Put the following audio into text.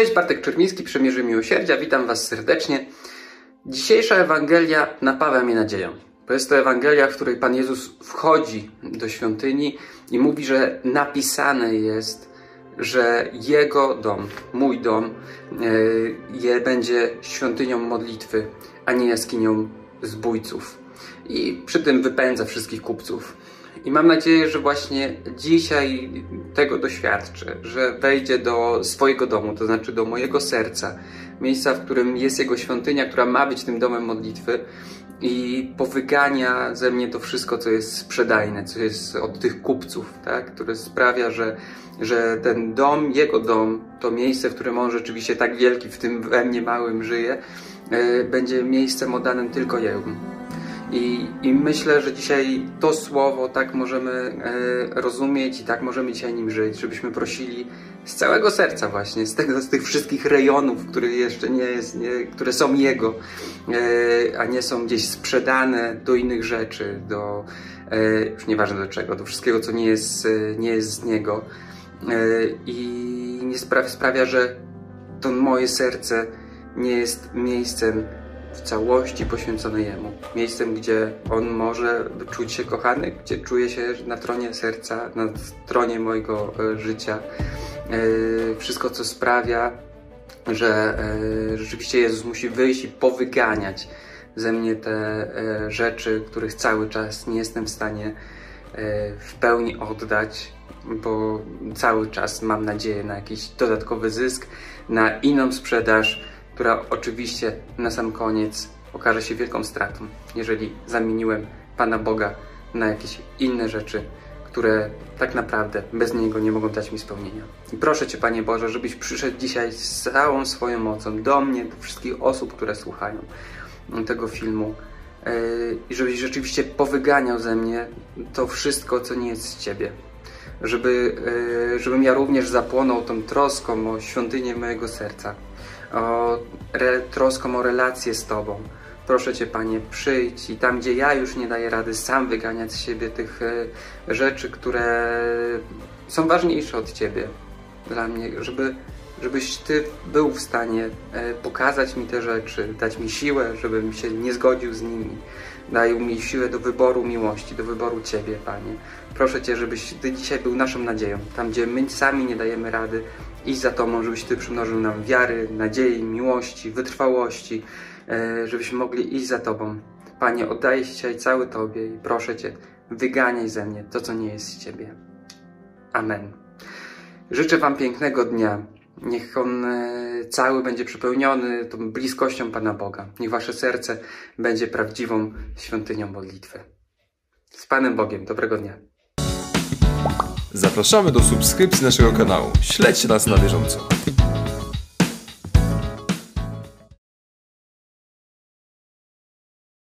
Cześć, Bartek Czermiński, Przemierzy Miłosierdzia, witam Was serdecznie. Dzisiejsza Ewangelia napawa mnie nadzieją. To jest to Ewangelia, w której Pan Jezus wchodzi do świątyni i mówi, że napisane jest, że Jego dom, mój dom, je będzie świątynią modlitwy, a nie jaskinią zbójców. I przy tym wypędza wszystkich kupców. I mam nadzieję, że właśnie dzisiaj tego doświadczę, że wejdzie do swojego domu, to znaczy do mojego serca, miejsca, w którym jest Jego świątynia, która ma być tym domem modlitwy i powygania ze mnie to wszystko, co jest sprzedajne, co jest od tych kupców, tak? które sprawia, że, że ten dom, Jego dom, to miejsce, w którym On rzeczywiście tak wielki, w tym we mnie małym żyje, yy, będzie miejscem oddanym tylko Jemu. I, I, myślę, że dzisiaj to słowo tak możemy e, rozumieć i tak możemy dzisiaj nim żyć, żebyśmy prosili z całego serca właśnie, z, tego, z tych wszystkich rejonów, które jeszcze nie jest, nie, które są Jego, e, a nie są gdzieś sprzedane do innych rzeczy, do, e, już nieważne do czego, do wszystkiego, co nie jest, nie jest z Niego. I nie sprawia, że to moje serce nie jest miejscem, w całości poświęcone Jemu. Miejscem, gdzie On może czuć się kochany, gdzie czuje się na tronie serca, na tronie mojego e, życia. E, wszystko, co sprawia, że e, rzeczywiście Jezus musi wyjść i powyganiać ze mnie te rzeczy, których cały czas nie jestem w stanie w pełni oddać, bo cały czas mam nadzieję na jakiś dodatkowy zysk, na inną sprzedaż, która oczywiście na sam koniec okaże się wielką stratą, jeżeli zamieniłem Pana Boga na jakieś inne rzeczy, które tak naprawdę bez Niego nie mogą dać mi spełnienia. I proszę Cię, Panie Boże, żebyś przyszedł dzisiaj z całą swoją mocą do mnie, do wszystkich osób, które słuchają tego filmu yy, i żebyś rzeczywiście powyganiał ze mnie to wszystko, co nie jest z Ciebie. Żeby, yy, żebym ja również zapłonął tą troską o świątynię mojego serca o re, troską o relację z Tobą. Proszę Cię, Panie, przyjdź i tam, gdzie ja już nie daję rady sam wyganiać z siebie tych e, rzeczy, które są ważniejsze od Ciebie dla mnie, żeby, żebyś Ty był w stanie e, pokazać mi te rzeczy, dać mi siłę, żebym się nie zgodził z nimi. Daj mi siłę do wyboru miłości, do wyboru Ciebie, Panie. Proszę Cię, żebyś Ty dzisiaj był naszą nadzieją. Tam, gdzie my sami nie dajemy rady, iść za Tobą, żebyś Ty przymnożył nam wiary, nadziei, miłości, wytrwałości, e, żebyśmy mogli iść za Tobą. Panie, oddaję się dzisiaj cały Tobie i proszę Cię, wyganiaj ze mnie to, co nie jest z Ciebie. Amen. Życzę Wam pięknego dnia. Niech on e, cały będzie przepełniony tą bliskością Pana Boga. Niech Wasze serce będzie prawdziwą świątynią modlitwy. Z Panem Bogiem. Dobrego dnia. Zapraszamy do subskrypcji naszego kanału. Śledźcie nas na bieżąco.